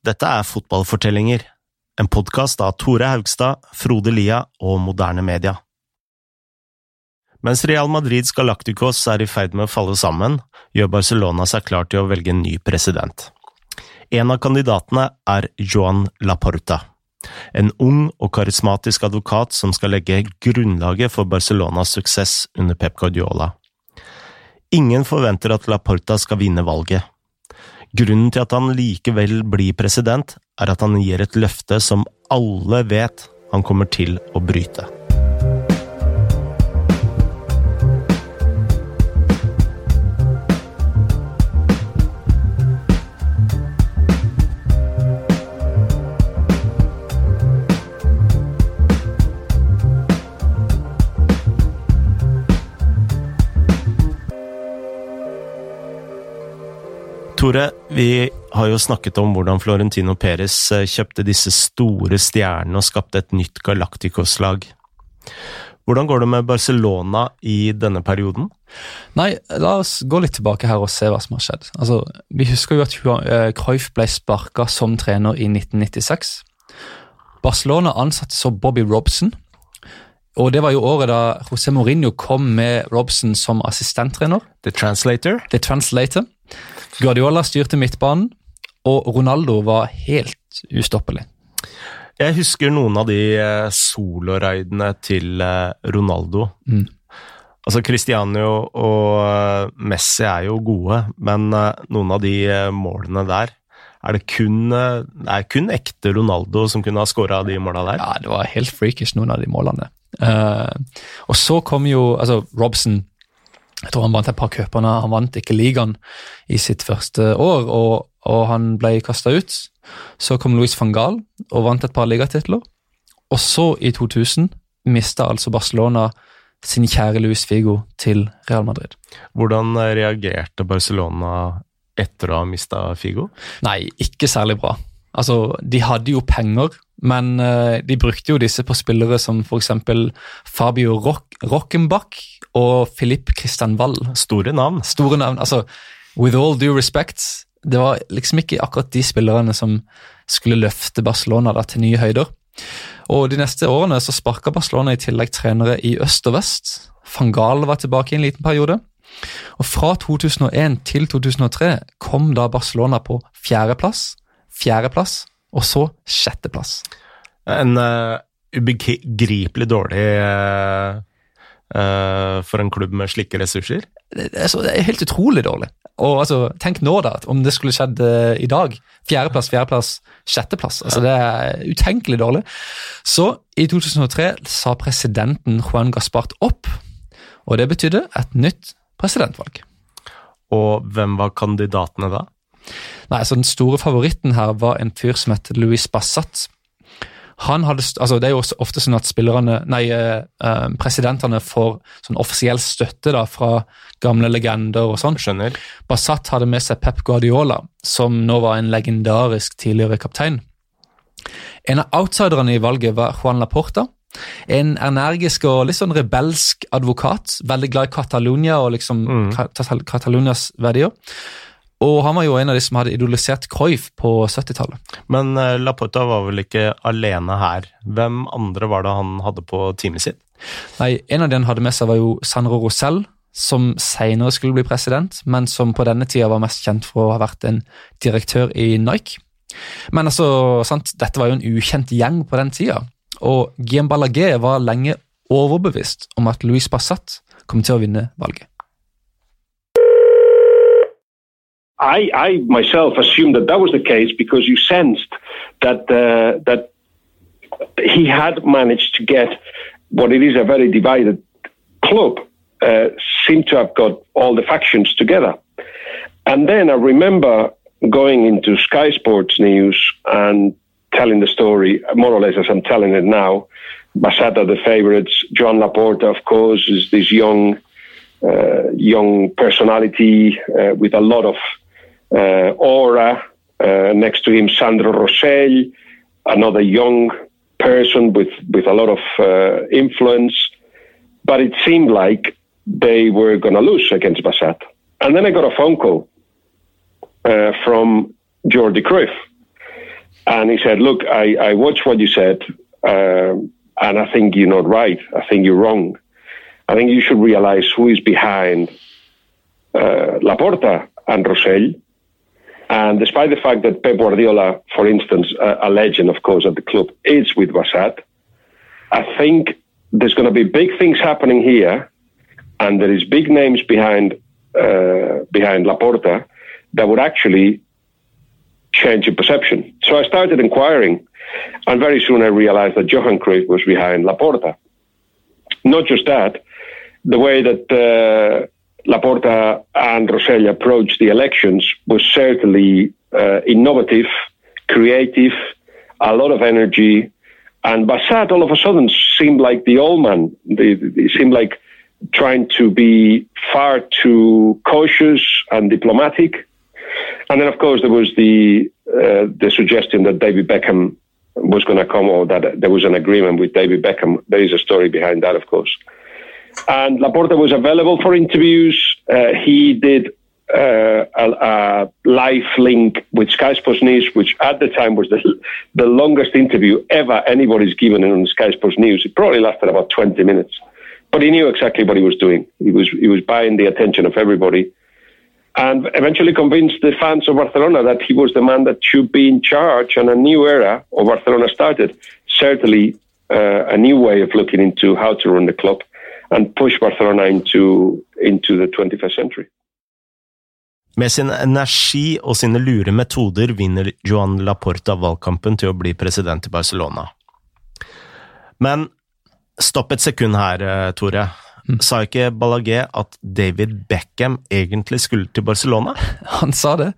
Dette er Fotballfortellinger, en podkast av Tore Haugstad, Frode Lia og Moderne Media. Mens Real Madrids Galacticos er i ferd med å falle sammen, gjør Barcelona seg klar til å velge en ny president. En av kandidatene er Joan Laporta, en ung og karismatisk advokat som skal legge grunnlaget for Barcelonas suksess under Pep Guardiola. Ingen forventer at Laporta skal vinne valget. Grunnen til at han likevel blir president, er at han gir et løfte som alle vet han kommer til å bryte. Tore, vi har jo snakket om hvordan Florentino Perez eh, kjøpte disse store stjernene og skapte et nytt Galacticos-lag. Hvordan går det med Barcelona i denne perioden? Nei, la oss gå litt tilbake her og se hva som har skjedd. Altså, vi husker jo at eh, Cruyff ble sparka som trener i 1996. Barcelona ansatte så Bobby Robson. Og det var jo året da José Mourinho kom med Robson som assistenttrener. The Translator? The Translator. Guardiola styrte midtbanen, og Ronaldo var helt ustoppelig. Jeg husker noen av de eh, soloraidene til eh, Ronaldo. Mm. Altså, Cristiano og eh, Messi er jo gode, men noen av de målene der er det kun, det er kun ekte Ronaldo som kunne ha skåra de måla der? Ja, det var helt freakish, noen av de målene. Uh, og så kom jo altså Robson jeg tror han vant et par cuper. Han vant ikke ligaen i sitt første år, og, og han ble kasta ut. Så kom Louis van Gaal og vant et par ligatitler. Og så, i 2000, mista altså Barcelona sin kjære Luis Figo til Real Madrid. Hvordan reagerte Barcelona etter å ha mista Figo? Nei, ikke særlig bra. Altså, de hadde jo penger, men uh, de brukte jo disse på spillere som f.eks. Fabio Rock Rockenbach og Philippe Christian Wall. Store navn. Store navn, altså With all due respect, det var liksom ikke akkurat de spillerne som skulle løfte Barcelona da, til nye høyder. Og De neste årene så sparka Barcelona i tillegg trenere i øst og vest. Van Gaal var tilbake i en liten periode. Og Fra 2001 til 2003 kom da Barcelona på fjerdeplass, fjerdeplass og så sjetteplass. En uh, ubegripelig dårlig uh, uh, for en klubb med slike ressurser? Det er, det er helt utrolig dårlig. Og altså, Tenk nå, da, om det skulle skjedd i dag. Fjerdeplass, fjerdeplass, sjetteplass. Altså, Det er utenkelig dårlig. Så i 2003 sa presidenten Juan Gaspart opp, og det betydde et nytt presidentvalg. Og hvem var kandidatene da? Nei, så Den store favoritten her var en fyr som het Louis Bassat han hadde, altså Det er jo ofte sånn at spillerne, nei, eh, eh, presidentene får sånn offisiell støtte da, fra gamle legender og sånn. Skjønner. Bassat hadde med seg Pep Guardiola, som nå var en legendarisk tidligere kaptein. En av outsiderne i valget var Juan Laporta. En energisk og litt sånn rebelsk advokat. Veldig glad i Catalonia og liksom mm. Catalonias verdier. Og han var jo en av de som hadde idolisert Cruyff på 70-tallet. Men uh, Laporta var vel ikke alene her. Hvem andre var det han hadde på teamet sitt? Nei, En av de han hadde med seg, var jo Sandro Rosell, som senere skulle bli president, men som på denne tida var mest kjent for å ha vært en direktør i Nike. Men altså, sant, dette var jo en ukjent gjeng på den tida, og Guillaume Ballagé var lenge overbevist om at Louis Bassat kom til å vinne valget. I, I myself assumed that that was the case because you sensed that uh, that he had managed to get what it is a very divided club uh, seemed to have got all the factions together. And then I remember going into Sky Sports News and telling the story more or less as I'm telling it now. Basata, the favourites, John Laporta, of course, is this young, uh, young personality uh, with a lot of Aura, uh, next to him, Sandro Rossell, another young person with, with a lot of uh, influence. But it seemed like they were going to lose against Bassat. And then I got a phone call uh, from Jordi Cruyff. and he said, "Look, I, I watched what you said, um, and I think you're not right. I think you're wrong. I think you should realize who is behind uh, Laporta and Rosell." And despite the fact that Pep Guardiola, for instance, uh, a legend, of course, at the club, is with Bassat, I think there's going to be big things happening here, and there is big names behind uh, behind Laporta that would actually change the perception. So I started inquiring, and very soon I realized that Johan Cruyff was behind Laporta. Not just that, the way that uh, Laporta and Rosell approached the elections was certainly uh, innovative, creative, a lot of energy. And Bassat all of a sudden seemed like the old man. They seemed like trying to be far too cautious and diplomatic. And then, of course, there was the uh, the suggestion that David Beckham was going to come, or that there was an agreement with David Beckham. There is a story behind that, of course. And Laporta was available for interviews. Uh, he did uh, a, a, live link with Sky Sports News, which at the time was the, the longest interview ever anybody's given on Sky Sports News. It probably lasted about 20 minutes. But he knew exactly what he was doing. He was, he was buying the attention of everybody and eventually convinced the fans of Barcelona that he was the man that should be in charge and a new era of Barcelona started. Certainly uh, a new way of looking into how to run the club and push Barcelona into, into the 21st century. Med sin energi og sine lure metoder vinner Joan Laporta valgkampen til å bli president i Barcelona. Men stopp et sekund her, eh, Tore. Mm. Sa ikke Ballagé at David Beckham egentlig skulle til Barcelona? Han sa det.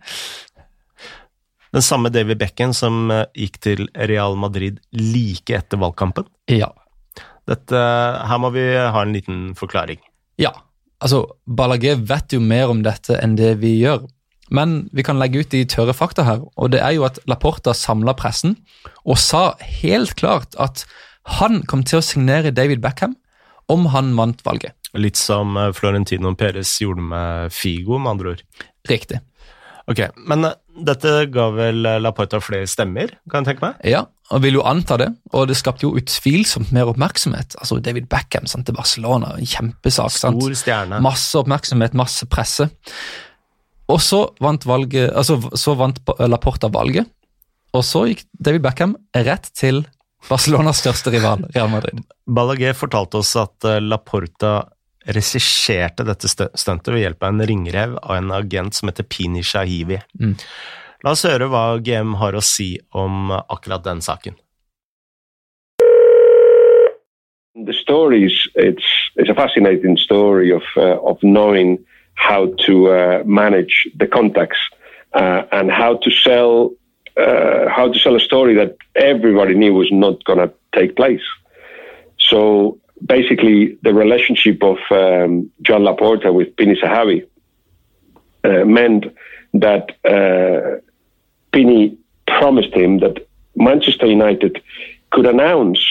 Den samme David Beckham som eh, gikk til Real Madrid like etter valgkampen? Ja. Dette, her må vi ha en liten forklaring. Ja. Altså, Balaguer vet jo mer om dette enn det vi gjør. Men vi kan legge ut de tørre fakta her, og det er jo at Laporta samla pressen og sa helt klart at han kom til å signere David Beckham om han vant valget. Litt som eh, Florentino Perez gjorde med Figo, med andre ord. Riktig. Ok, Men eh, dette ga vel eh, Laporta flere stemmer, kan jeg tenke meg? Ja, og vil jo anta det. Og det skapte jo utvilsomt mer oppmerksomhet. Altså David Beckham sant, til Barcelona, en kjempesak. Stor stjerne. Masse oppmerksomhet, masse presse. Og så vant, valget, altså, så vant Laporta valget, og så gikk David Beckham rett til Barcelonas største rival, Real Madrid. Balaguer fortalte oss at eh, Laporta regisserte dette stuntet ved hjelp av en ringrev av en agent som heter Pini Shahivi. Mm. La oss høre hva GM har å si om akkurat den saken. The stories, it's, it's a fascinating story of, uh, of knowing how to uh, manage the contacts uh, and how to sell uh, how to sell a story that everybody knew was not going to take place. So basically, the relationship of um, John Laporta with Pini Sahavi uh, meant that uh, Pini promised him that Manchester United could announce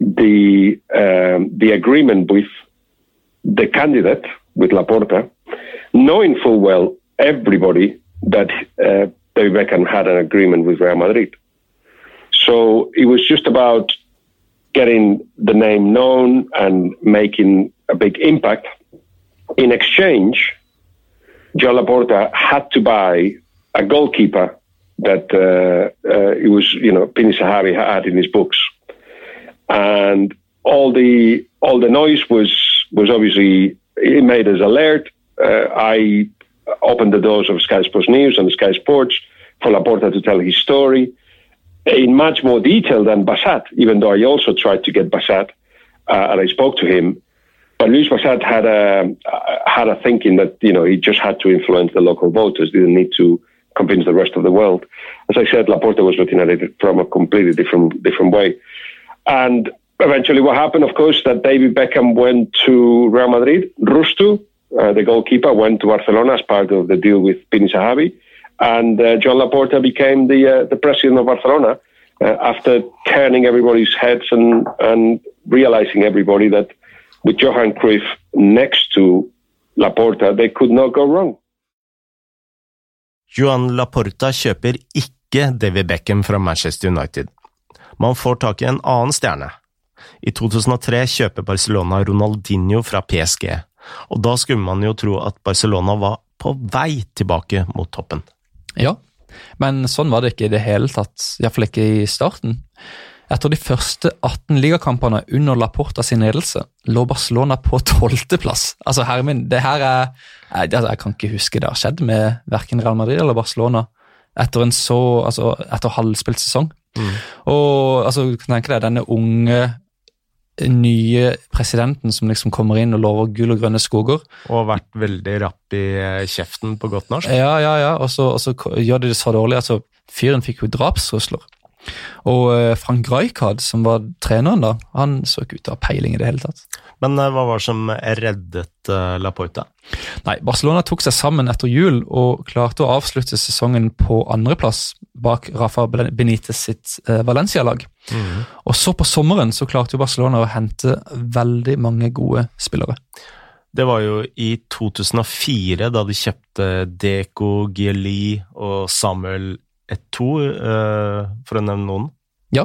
the um, the agreement with the candidate with Laporta, knowing full well everybody that uh, David Beckham had an agreement with Real Madrid. So it was just about getting the name known and making a big impact. In exchange, Joe Laporta had to buy a goalkeeper that uh, uh, it was, you know, Pini Sahari had in his books, and all the all the noise was was obviously it made us alert. Uh, I opened the doors of Sky Sports News and Sky Sports for Laporta to tell his story in much more detail than Bassat, even though I also tried to get Bassat uh, and I spoke to him. But Luis Bassat had a had a thinking that you know he just had to influence the local voters, didn't need to convince the rest of the world. As I said, Laporta was looking at it from a completely different different way. And eventually, what happened, of course, that David Beckham went to Real Madrid. Rustu, uh, the goalkeeper, went to Barcelona as part of the deal with Pini Sahabi and uh, John Laporta became the uh, the president of Barcelona uh, after turning everybody's heads and and realizing everybody that with Johan Cruyff next to Laporta, they could not go wrong. Johan Laporta kjøper ikke David Beckham fra Manchester United. Man får tak i en annen stjerne. I 2003 kjøper Barcelona Ronaldinho fra PSG, og da skulle man jo tro at Barcelona var på vei tilbake mot toppen. Ja, men sånn var det ikke i det hele tatt, iallfall ikke i starten. Etter de første 18 ligakampene under Laporta sin ledelse lå Barcelona på tolvteplass. Altså, Hermin, det her er jeg, altså, jeg kan ikke huske det har skjedd med verken Real Madrid eller Barcelona etter en så, altså, etter halvspilt sesong. Mm. Og altså, du kan tenke deg denne unge nye presidenten som liksom kommer inn og lover gull og grønne skoger. Og vært veldig rapp i eh, kjeften på godt norsk. Ja, ja, ja, og så, og så gjør de det så dårlig. altså Fyren fikk jo drapstrusler. Og eh, Frank Rijkaard, som var treneren da, han så ikke ut til å ha peiling i det hele tatt. Men eh, hva var det som reddet uh, Laporta? Nei, Barcelona tok seg sammen etter jul og klarte å avslutte sesongen på andreplass bak Rafa Benitez sitt Valencia-lag. Mm. Og så på sommeren så klarte jo Barcelona å hente veldig mange gode spillere. Det var jo i 2004, da de kjøpte Deco, Gieli og Samuel Eto, uh, for å nevne noen. Ja,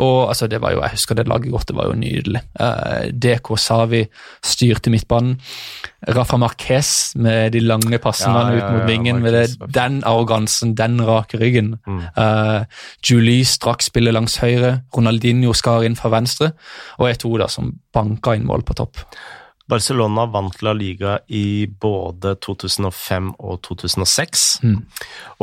og altså, det var jo, jeg husker det laget godt, det var jo nydelig. Uh, DK Savi styrte midtbanen. Rafa Marquez med de lange passene ja, ja, ut mot vingen. med det, Den arrogansen, den rake ryggen. Mm. Uh, Julie straks spiller langs høyre. Ronaldinho skar inn fra venstre. Og Eto da, som banka inn mål på topp. Barcelona vant La Liga i både 2005 og 2006. Mm.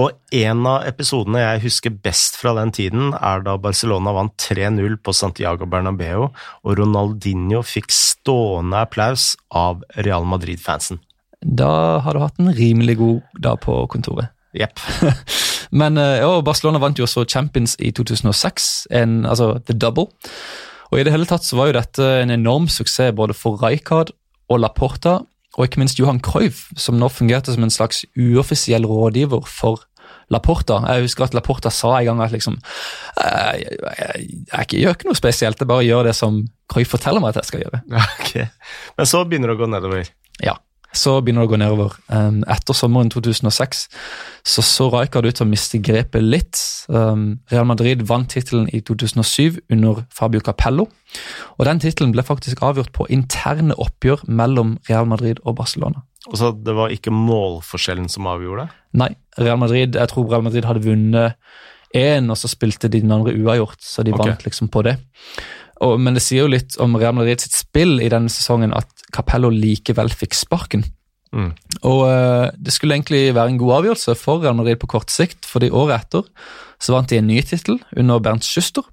Og en av episodene jeg husker best fra den tiden, er da Barcelona vant 3-0 på Santiago Bernabeu, og Ronaldinho fikk stående applaus av Real Madrid-fansen. Da har du hatt en rimelig god dag på kontoret. Jepp. Men eh, ja, Barcelona vant jo også Champions i 2006, en, altså the double. Og I det hele tatt så var jo dette en enorm suksess både for Rijkaard og Laporta, og ikke minst Johan Cruyff, som nå fungerte som en slags uoffisiell rådgiver for Laporta. Jeg husker at Laporta sa en gang at liksom jeg, jeg, jeg, gjør ikke noe spesielt, jeg bare gjør det som Cruyff forteller meg at jeg skal gjøre. Okay. Men så begynner det å gå nedover? Ja så begynner det å gå nedover. Um, etter sommeren 2006 så så Rijkaard ut til å miste grepet litt. Um, Real Madrid vant tittelen i 2007 under Fabio Capello. Og Den tittelen ble faktisk avgjort på interne oppgjør mellom Real Madrid og Barcelona. Og så Det var ikke målforskjellen som avgjorde det? Nei. Real Madrid, Jeg tror Real Madrid hadde vunnet én, og så spilte de den andre uavgjort, så de okay. vant liksom på det. Og, men det sier jo litt om Real Madrid sitt spill i denne sesongen at Capello likevel fikk sparken. Mm. Og uh, Det skulle egentlig være en god avgjørelse for Real Madrid på kort sikt, fordi året etter så vant de en ny tittel under Bernt Schuster.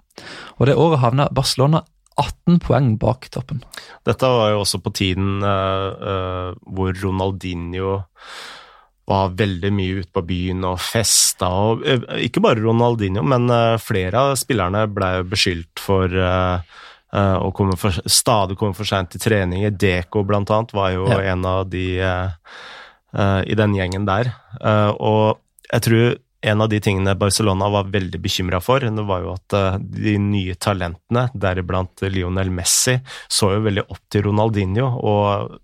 Og det året havna Barcelona 18 poeng bak toppen. Dette var jo også på tiden uh, uh, hvor Ronaldinho var veldig mye ute på byen og festa. Og, ikke bare Ronaldinho, men flere av spillerne ble beskyldt for og kommer for, stadig kommer for seint til treninger. Deko, blant annet, var jo ja. en av de uh, i den gjengen der. og jeg tror en av de tingene Barcelona var veldig bekymra for, det var jo at de nye talentene, deriblant Lionel Messi, så jo veldig opp til Ronaldinho. og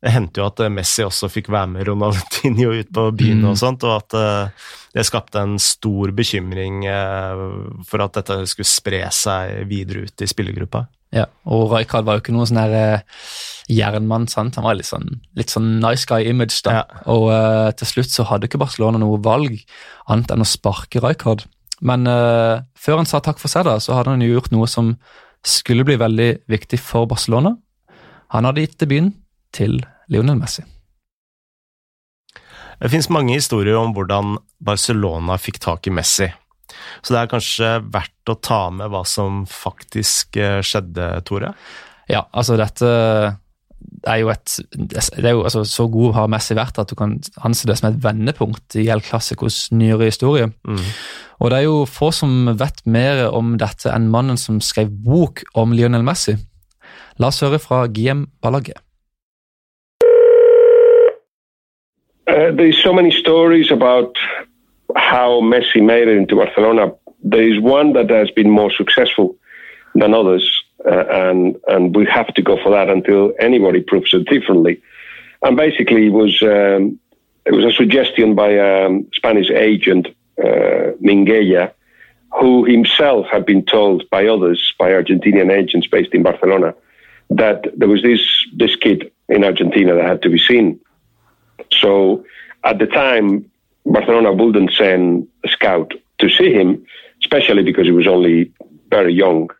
det hendte jo at Messi også fikk være med Ronaldinho ut på byen mm. og sånt, og at uh, det skapte en stor bekymring uh, for at dette skulle spre seg videre ut i spillergruppa. Ja, og Rijkaard var jo ikke noen sånn her uh, jernmann, sant. Han var litt sånn, litt sånn nice guy-image, da. Ja. Og til slutt så hadde ikke Barcelona noe valg annet enn å sparke Rijkaard. Men før han sa takk for seg, da, så hadde han jo gjort noe som skulle bli veldig viktig for Barcelona. Han hadde gitt debuten til Lionel Messi. Det finnes mange historier om hvordan Barcelona fikk tak i Messi. Så det er kanskje verdt å ta med hva som faktisk eh, skjedde, Tore? Ja, altså dette er jo et Det er jo altså, så god har Messi vært at du kan anse det som et vendepunkt i El Clásicos nyere historie. Mm. Og det er jo få som vet mer om dette enn mannen som skrev bok om Lionel Messi. La oss høre fra Guillem Balaguer. Uh, there's so many stories about how Messi made it into Barcelona. There is one that has been more successful than others, uh, and and we have to go for that until anybody proves it differently. And basically, it was um, it was a suggestion by a um, Spanish agent uh, Minguella, who himself had been told by others, by Argentinian agents based in Barcelona, that there was this this kid in Argentina that had to be seen. So at the time, Barcelona wouldn't send a scout to see him, especially because he was only very young.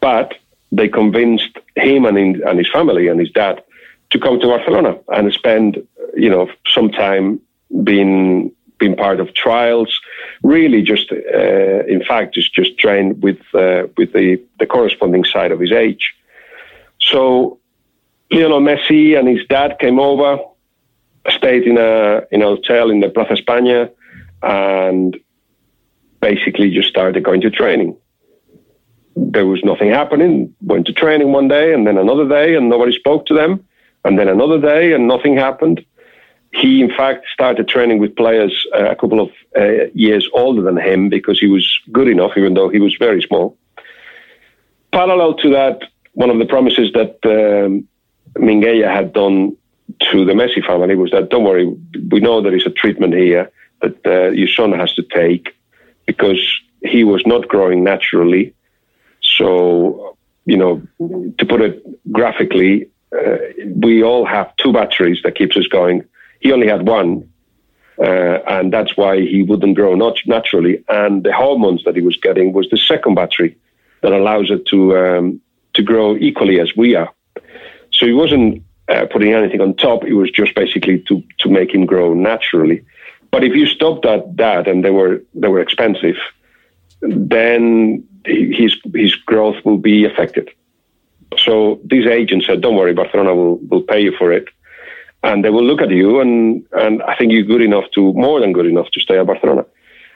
But they convinced him and, in, and his family and his dad to come to Barcelona and spend, you know, some time being being part of trials. Really, just uh, in fact, just just train with uh, with the the corresponding side of his age. So Lionel Messi and his dad came over, stayed in a in a hotel in the Plaza España, and basically just started going to training. There was nothing happening. Went to training one day, and then another day, and nobody spoke to them, and then another day, and nothing happened. He, in fact, started training with players uh, a couple of uh, years older than him because he was good enough, even though he was very small. Parallel to that, one of the promises that um, had done to the Messi family was that don't worry, we know there is a treatment here that uh, your son has to take because he was not growing naturally. So, you know, to put it graphically, uh, we all have two batteries that keeps us going. He only had one, uh, and that's why he wouldn't grow not naturally. And the hormones that he was getting was the second battery that allows it to um, to grow equally as we are. So he wasn't uh, putting anything on top. It was just basically to to make him grow naturally. But if you stop that that and they were they were expensive, then his his growth will be affected. So these agents said, "Don't worry, Barcelona will will pay you for it." And they will look at you, and, and I think you're good enough to, more than good enough to stay at Barcelona.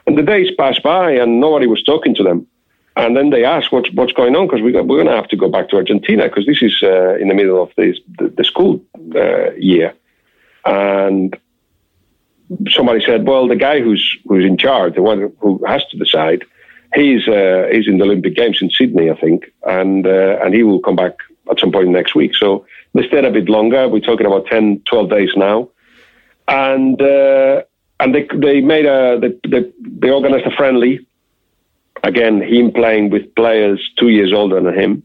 And the days passed by, and nobody was talking to them. And then they asked what's what's going on because we we're going to have to go back to Argentina because this is uh, in the middle of this, the, the school uh, year, and somebody said, well, the guy who's who's in charge, the one who has to decide, he's uh, he's in the Olympic Games in Sydney, I think, and uh, and he will come back at some point next week. So they stayed a bit longer. We're talking about 10, 12 days now, and uh, and they they made a they, they, they organized a friendly Again, him playing with players two years older than him.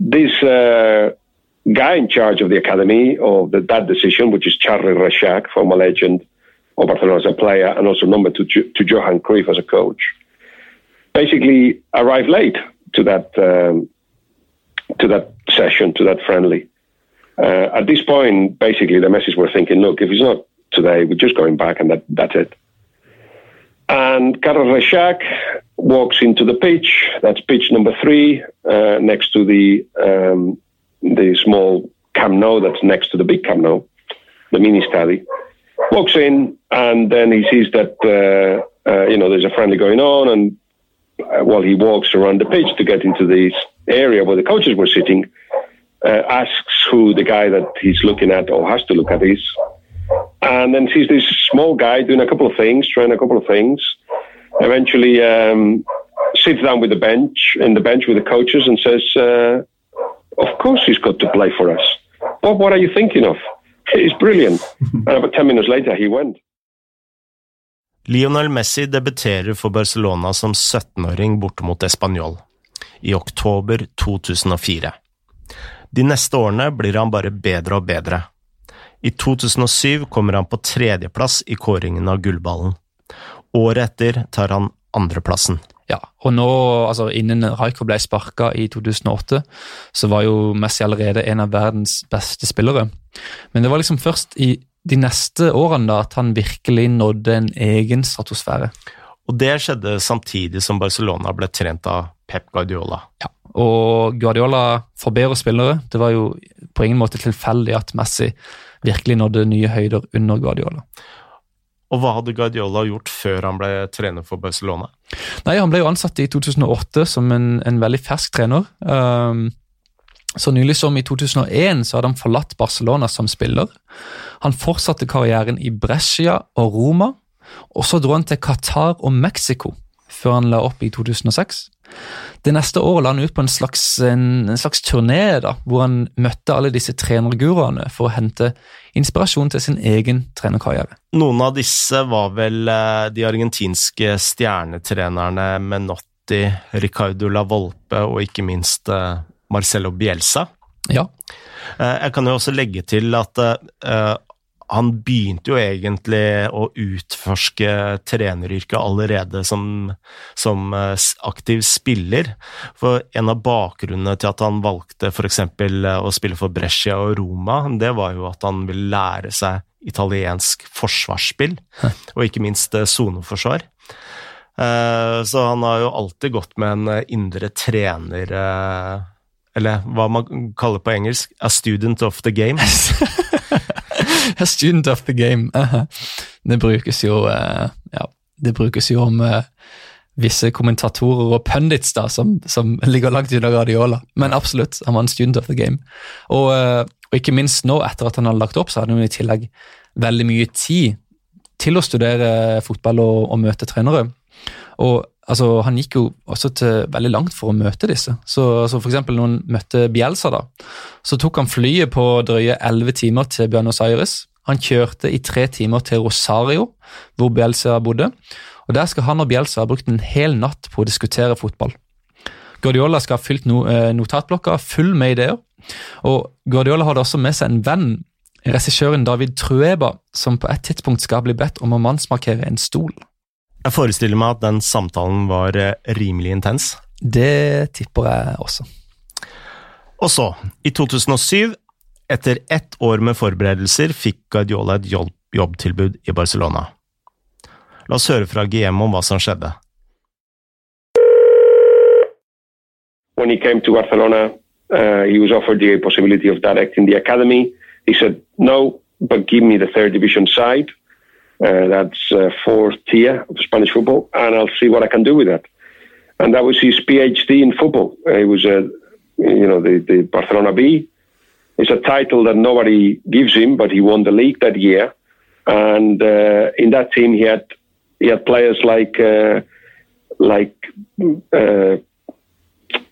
This uh, guy in charge of the academy of the, that decision, which is Charlie Reshak, former legend of Barcelona as a player and also number two to, Johan Cruyff as a coach, basically arrived late to that um, to that session, to that friendly. Uh, at this point, basically, the messages were thinking, look, if it's not today, we're just going back and that, that's it. And Carlos Reshak walks into the pitch. That's pitch number three, uh, next to the um, the small Camp Nou that's next to the big Camp Nou, the mini study. Walks in, and then he sees that uh, uh, you know there's a friendly going on, and uh, while he walks around the pitch to get into this area where the coaches were sitting, uh, asks who the guy that he's looking at or has to look at is, and then sees this small guy doing a couple of things, trying a couple of things. Eventually, um, sits down with the bench in the bench with the coaches and says, uh, "Of course, he's got to play for us." Bob, what are you thinking of? It's brilliant. and about ten minutes later, he went. Lionel Messi debuterer for Barcelona som 17-åring borte mot Español i oktober 2004. De neste årene blir han bare bedre og bedre. I 2007 kommer han på tredjeplass i kåringen av gullballen. Året etter tar han andreplassen. Ja, og nå, altså innen Raiko ble sparka i 2008, så var jo Messi allerede en av verdens beste spillere. Men det var liksom først i de neste årene da at han virkelig nådde en egen stratosfære. Og det skjedde samtidig som Barcelona ble trent av Pep Guardiola. Ja, og Guardiola forbedrer spillere. Det var jo på ingen måte tilfeldig at Messi virkelig nådde nye høyder under Guardiola. Og hva hadde Guardiola gjort før han ble trener for Barcelona? Nei, Han ble jo ansatt i 2008 som en, en veldig fersk trener. Um, så nylig som i 2001 så hadde han forlatt Barcelona som spiller. Han fortsatte karrieren i Brescia og Roma, og så dro han til Qatar og Mexico før han la opp i 2006. Det neste året la han ut på en slags, en, en slags turné da, hvor han møtte alle disse trenerguruene for å hente inspirasjon til sin egen trenerkarriere. Noen av disse var vel eh, de argentinske stjernetrenerne Menotti, Ricardo La Volpe og ikke minst Marcello Marcelo Bielsa. Ja. Eh, jeg kan jo også legge til at han begynte jo egentlig å utforske treneryrket allerede som, som, eh, aktiv spiller. For en av bakgrunnene til at han valgte f.eks. Eh, å spille for Brescia og Roma, det var jo at han ville lære seg italiensk forsvarsspill, og ikke minst eh, soneforsvar. Så han har jo alltid gått med en indre trener Eller hva man kaller på engelsk, a student of the game. Student of the game. Det brukes jo uh, ja, det brukes jo om uh, visse kommentatorer og pundits da, som, som ligger langt unna Guardiola. Men absolutt, han var en student of the game. Og, uh, og ikke minst nå, etter at han har lagt opp, så hadde han i tillegg veldig mye tid til å studere fotball og, og møte trenere. Og altså, Han gikk jo også til veldig langt for å møte disse. Så, så for eksempel, Når han møtte Bielsa, da, så tok han flyet på drøye elleve timer til Buenos Aires. Han kjørte i tre timer til Rosario, hvor Bielsa bodde. og Der skal han og Bielsa ha brukt en hel natt på å diskutere fotball. Guardiola skal ha fylt eh, notatblokka full med ideer. Og Guardiola hadde også med seg en venn, regissøren David Trueba, som på et tidspunkt skal bli bedt om å mannsmarkere en stol. Jeg forestiller meg at den samtalen var eh, rimelig intens. Det tipper jeg også. Og så, i 2007, etter ett år med forberedelser, fikk Guardiola et jobbtilbud i Barcelona. La oss høre fra GM om hva som skjedde. When he came to Barcelona, uh, he was offered the possibility of directing the academy. He said, no, but give me the third division side. Uh, that's uh, fourth tier of Spanish football, and I'll see what I can do with that. And that was his PhD in football. Uh, it was a, you know, the, the Barcelona B. It's a title that nobody gives him, but he won the league that year. And uh, in that team, he had he had players like uh, like uh,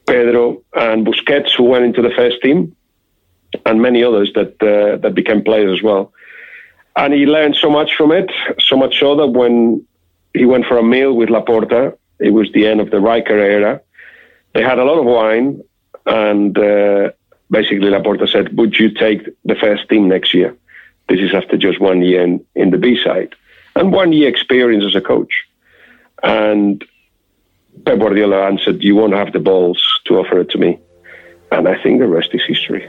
Pedro and Busquets, who went into the first team, and many others that that became players as well and he learned so much from it, so much so that when he went for a meal with Laporta, it was the end of the Riker era. They had a lot of wine, and uh, basically Laporta said, "Would you take the first team next year?" This is after just one year in, in the B side and one year experience as a coach. And Pep Guardiola answered, "You won't have the balls to offer it to me," and I think the rest is history.